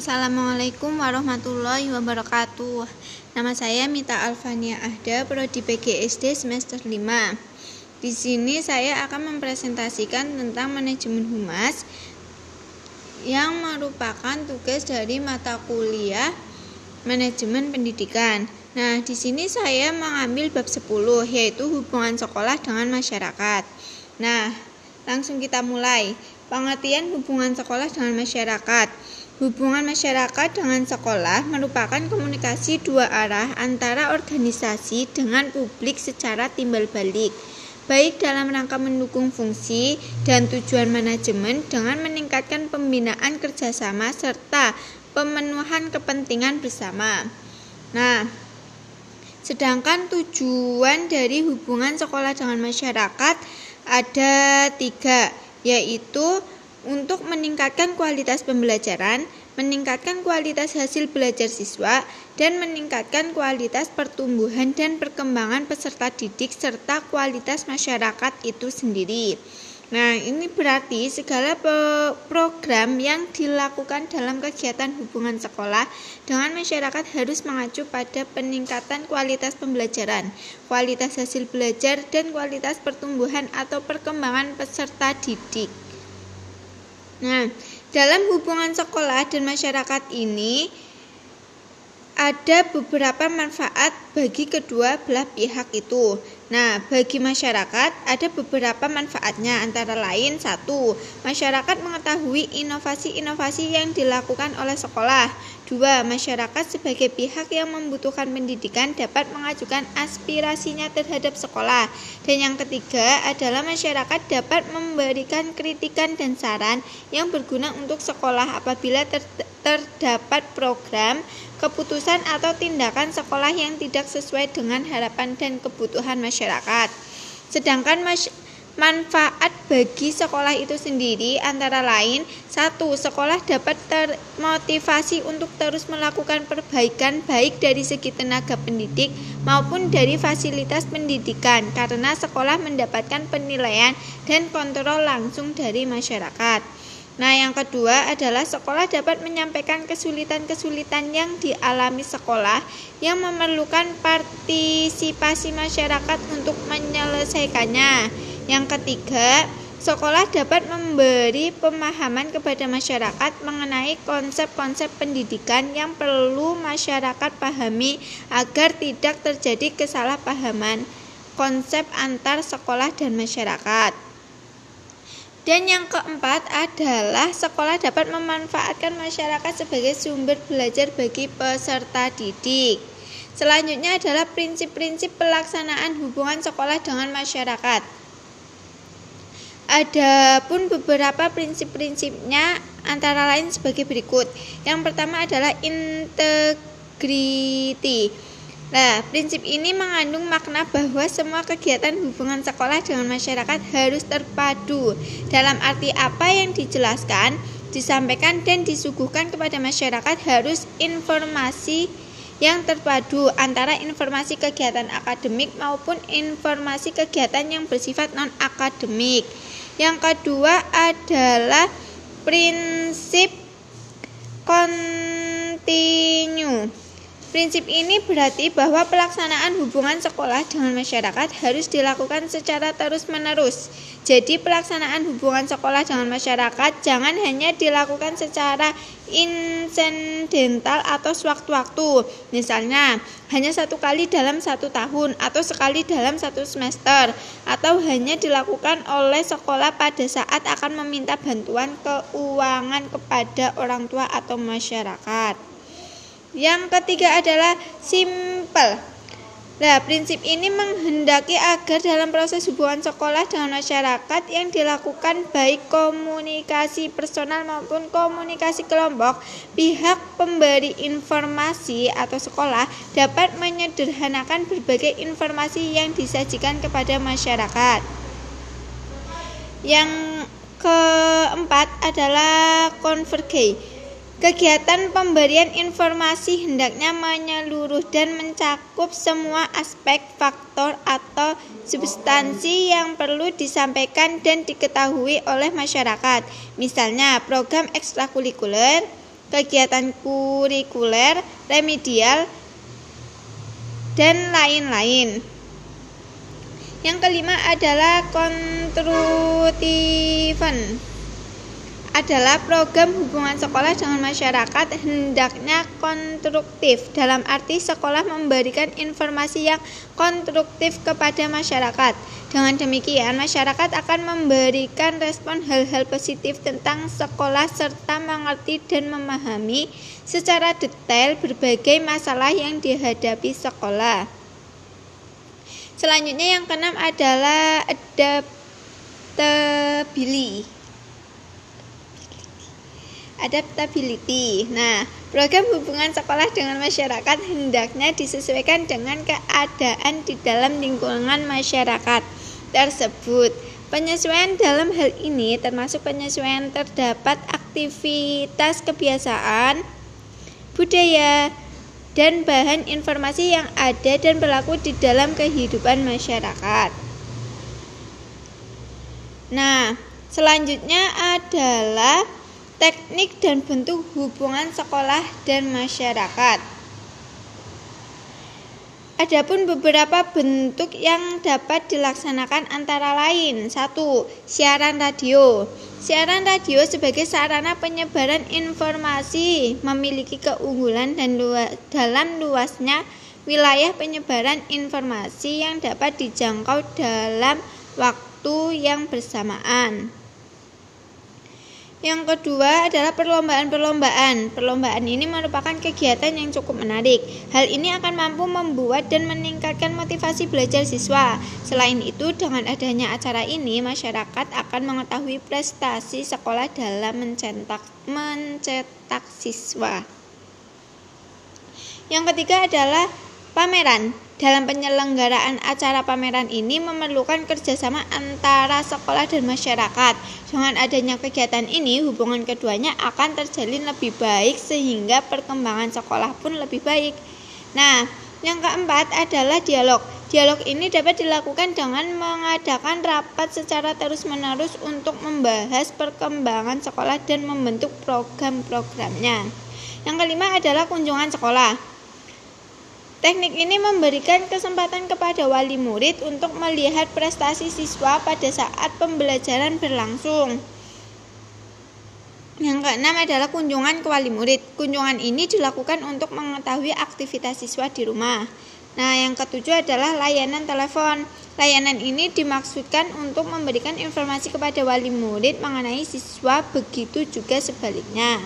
Assalamualaikum warahmatullahi wabarakatuh. Nama saya Mita Alfania Ahda, prodi PGSD semester 5. Di sini saya akan mempresentasikan tentang manajemen humas yang merupakan tugas dari mata kuliah manajemen pendidikan. Nah, di sini saya mengambil bab 10 yaitu hubungan sekolah dengan masyarakat. Nah, langsung kita mulai. Pengertian hubungan sekolah dengan masyarakat. Hubungan masyarakat dengan sekolah merupakan komunikasi dua arah antara organisasi dengan publik secara timbal balik, baik dalam rangka mendukung fungsi dan tujuan manajemen dengan meningkatkan pembinaan kerjasama serta pemenuhan kepentingan bersama. Nah, sedangkan tujuan dari hubungan sekolah dengan masyarakat ada tiga, yaitu untuk meningkatkan kualitas pembelajaran, meningkatkan kualitas hasil belajar siswa, dan meningkatkan kualitas pertumbuhan dan perkembangan peserta didik serta kualitas masyarakat itu sendiri. Nah, ini berarti segala program yang dilakukan dalam kegiatan hubungan sekolah dengan masyarakat harus mengacu pada peningkatan kualitas pembelajaran, kualitas hasil belajar, dan kualitas pertumbuhan atau perkembangan peserta didik. Nah, dalam hubungan sekolah dan masyarakat ini ada beberapa manfaat bagi kedua belah pihak itu. Nah, bagi masyarakat ada beberapa manfaatnya antara lain satu, masyarakat mengetahui inovasi-inovasi yang dilakukan oleh sekolah. Dua, masyarakat sebagai pihak yang membutuhkan pendidikan dapat mengajukan aspirasinya terhadap sekolah. Dan yang ketiga adalah masyarakat dapat memberikan kritikan dan saran yang berguna untuk sekolah apabila ter terdapat program, keputusan atau tindakan sekolah yang tidak sesuai dengan harapan dan kebutuhan masyarakat. Sedangkan masyarakat Manfaat bagi sekolah itu sendiri antara lain satu, sekolah dapat termotivasi untuk terus melakukan perbaikan baik dari segi tenaga pendidik maupun dari fasilitas pendidikan karena sekolah mendapatkan penilaian dan kontrol langsung dari masyarakat. Nah, yang kedua adalah sekolah dapat menyampaikan kesulitan-kesulitan yang dialami sekolah yang memerlukan partisipasi masyarakat untuk menyelesaikannya. Yang ketiga, sekolah dapat memberi pemahaman kepada masyarakat mengenai konsep-konsep pendidikan yang perlu masyarakat pahami agar tidak terjadi kesalahpahaman konsep antar sekolah dan masyarakat. Dan yang keempat adalah sekolah dapat memanfaatkan masyarakat sebagai sumber belajar bagi peserta didik. Selanjutnya adalah prinsip-prinsip pelaksanaan hubungan sekolah dengan masyarakat. Ada pun beberapa prinsip-prinsipnya antara lain sebagai berikut. Yang pertama adalah integrity. Nah, prinsip ini mengandung makna bahwa semua kegiatan hubungan sekolah dengan masyarakat harus terpadu. Dalam arti apa yang dijelaskan, disampaikan dan disuguhkan kepada masyarakat harus informasi yang terpadu antara informasi kegiatan akademik maupun informasi kegiatan yang bersifat non-akademik. Yang kedua adalah prinsip kontinu. Prinsip ini berarti bahwa pelaksanaan hubungan sekolah dengan masyarakat harus dilakukan secara terus-menerus. Jadi, pelaksanaan hubungan sekolah dengan masyarakat jangan hanya dilakukan secara insidental atau sewaktu-waktu. Misalnya, hanya satu kali dalam satu tahun atau sekali dalam satu semester, atau hanya dilakukan oleh sekolah pada saat akan meminta bantuan keuangan kepada orang tua atau masyarakat. Yang ketiga adalah simple. Nah, prinsip ini menghendaki agar dalam proses hubungan sekolah dengan masyarakat yang dilakukan baik komunikasi personal maupun komunikasi kelompok, pihak pemberi informasi atau sekolah dapat menyederhanakan berbagai informasi yang disajikan kepada masyarakat. Yang keempat adalah converge Kegiatan pemberian informasi hendaknya menyeluruh dan mencakup semua aspek, faktor, atau substansi yang perlu disampaikan dan diketahui oleh masyarakat. Misalnya, program ekstrakurikuler, kegiatan kurikuler, remedial, dan lain-lain. Yang kelima adalah kontrutiven adalah program hubungan sekolah dengan masyarakat hendaknya konstruktif dalam arti sekolah memberikan informasi yang konstruktif kepada masyarakat. Dengan demikian, masyarakat akan memberikan respon hal-hal positif tentang sekolah serta mengerti dan memahami secara detail berbagai masalah yang dihadapi sekolah. Selanjutnya yang keenam adalah adaptability adaptability. Nah, program hubungan sekolah dengan masyarakat hendaknya disesuaikan dengan keadaan di dalam lingkungan masyarakat tersebut. Penyesuaian dalam hal ini termasuk penyesuaian terdapat aktivitas kebiasaan, budaya, dan bahan informasi yang ada dan berlaku di dalam kehidupan masyarakat. Nah, selanjutnya adalah teknik dan bentuk hubungan sekolah dan masyarakat. Adapun beberapa bentuk yang dapat dilaksanakan antara lain satu Siaran radio Siaran radio sebagai sarana penyebaran informasi memiliki keunggulan dan luas, dalam luasnya wilayah penyebaran informasi yang dapat dijangkau dalam waktu yang bersamaan. Yang kedua adalah perlombaan-perlombaan. Perlombaan ini merupakan kegiatan yang cukup menarik. Hal ini akan mampu membuat dan meningkatkan motivasi belajar siswa. Selain itu, dengan adanya acara ini, masyarakat akan mengetahui prestasi sekolah dalam mencetak mencetak siswa. Yang ketiga adalah pameran. Dalam penyelenggaraan acara pameran ini memerlukan kerjasama antara sekolah dan masyarakat. Dengan adanya kegiatan ini, hubungan keduanya akan terjalin lebih baik sehingga perkembangan sekolah pun lebih baik. Nah, yang keempat adalah dialog. Dialog ini dapat dilakukan dengan mengadakan rapat secara terus-menerus untuk membahas perkembangan sekolah dan membentuk program-programnya. Yang kelima adalah kunjungan sekolah. Teknik ini memberikan kesempatan kepada wali murid untuk melihat prestasi siswa pada saat pembelajaran berlangsung. Yang keenam adalah kunjungan ke wali murid. Kunjungan ini dilakukan untuk mengetahui aktivitas siswa di rumah. Nah, yang ketujuh adalah layanan telepon. Layanan ini dimaksudkan untuk memberikan informasi kepada wali murid mengenai siswa, begitu juga sebaliknya.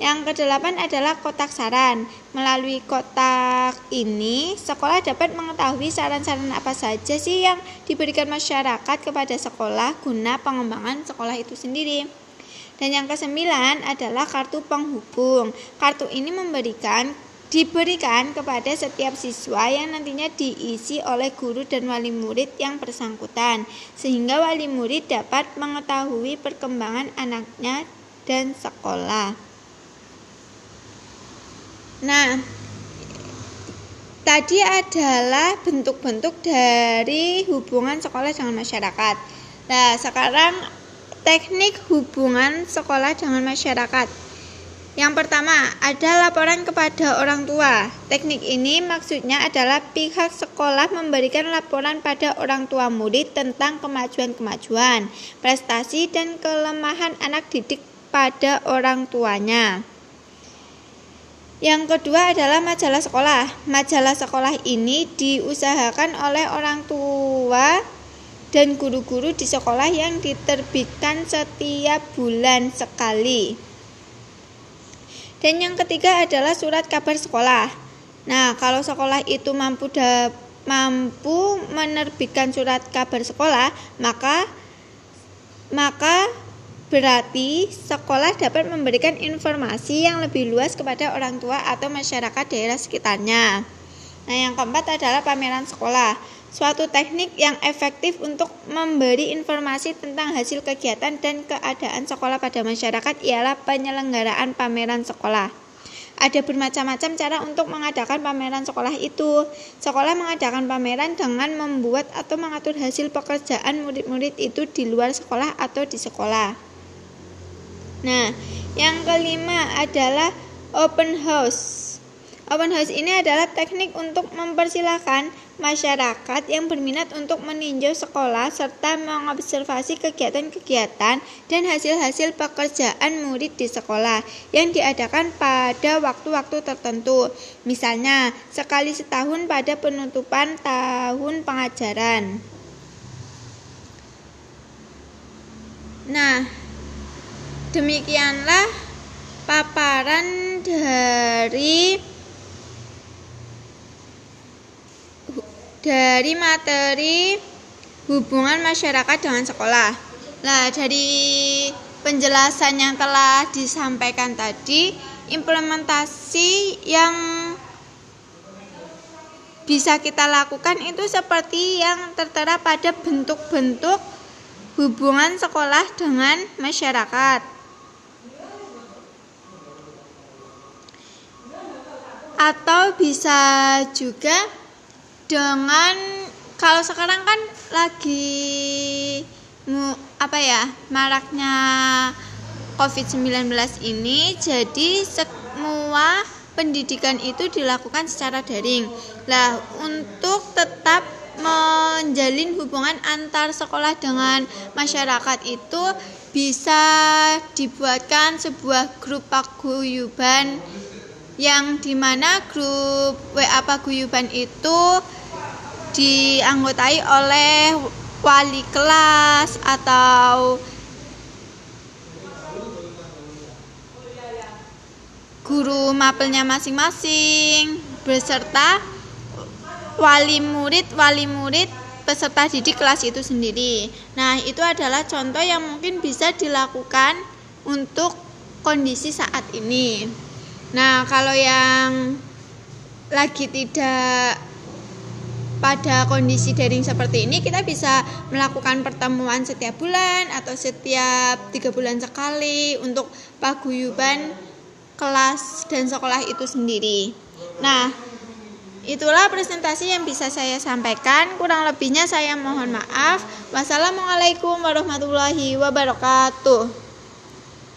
Yang kedelapan adalah kotak saran. Melalui kotak ini, sekolah dapat mengetahui saran-saran apa saja sih yang diberikan masyarakat kepada sekolah guna pengembangan sekolah itu sendiri. Dan yang kesembilan adalah kartu penghubung. Kartu ini memberikan diberikan kepada setiap siswa yang nantinya diisi oleh guru dan wali murid yang bersangkutan, sehingga wali murid dapat mengetahui perkembangan anaknya dan sekolah. Nah, tadi adalah bentuk-bentuk dari hubungan sekolah dengan masyarakat. Nah, sekarang teknik hubungan sekolah dengan masyarakat. Yang pertama, ada laporan kepada orang tua. Teknik ini maksudnya adalah pihak sekolah memberikan laporan pada orang tua murid tentang kemajuan-kemajuan, prestasi, dan kelemahan anak didik pada orang tuanya. Yang kedua adalah majalah sekolah. Majalah sekolah ini diusahakan oleh orang tua dan guru-guru di sekolah yang diterbitkan setiap bulan sekali. Dan yang ketiga adalah surat kabar sekolah. Nah, kalau sekolah itu mampu da mampu menerbitkan surat kabar sekolah, maka maka Berarti sekolah dapat memberikan informasi yang lebih luas kepada orang tua atau masyarakat daerah sekitarnya. Nah, yang keempat adalah pameran sekolah. Suatu teknik yang efektif untuk memberi informasi tentang hasil kegiatan dan keadaan sekolah pada masyarakat ialah penyelenggaraan pameran sekolah. Ada bermacam-macam cara untuk mengadakan pameran sekolah itu. Sekolah mengadakan pameran dengan membuat atau mengatur hasil pekerjaan murid-murid itu di luar sekolah atau di sekolah. Nah, Yang kelima adalah open house. Open house ini adalah teknik untuk mempersilahkan masyarakat yang berminat untuk meninjau sekolah serta mengobservasi kegiatan-kegiatan dan hasil-hasil pekerjaan murid di sekolah yang diadakan pada waktu-waktu tertentu. Misalnya, sekali setahun pada penutupan tahun pengajaran. Nah, demikianlah paparan dari dari materi hubungan masyarakat dengan sekolah. Nah, dari penjelasan yang telah disampaikan tadi, implementasi yang bisa kita lakukan itu seperti yang tertera pada bentuk-bentuk hubungan sekolah dengan masyarakat. Atau bisa juga dengan kalau sekarang kan lagi apa ya maraknya COVID-19 ini jadi semua pendidikan itu dilakukan secara daring. Lah, untuk tetap menjalin hubungan antar sekolah dengan masyarakat itu bisa dibuatkan sebuah grup paguyuban yang di mana grup WA paguyuban itu dianggotai oleh wali kelas atau guru mapelnya masing-masing beserta wali murid wali murid peserta didik kelas itu sendiri. Nah, itu adalah contoh yang mungkin bisa dilakukan untuk kondisi saat ini. Nah, kalau yang lagi tidak pada kondisi daring seperti ini kita bisa melakukan pertemuan setiap bulan atau setiap tiga bulan sekali untuk paguyuban kelas dan sekolah itu sendiri. Nah, Itulah presentasi yang bisa saya sampaikan. Kurang lebihnya saya mohon maaf. Wassalamualaikum warahmatullahi wabarakatuh.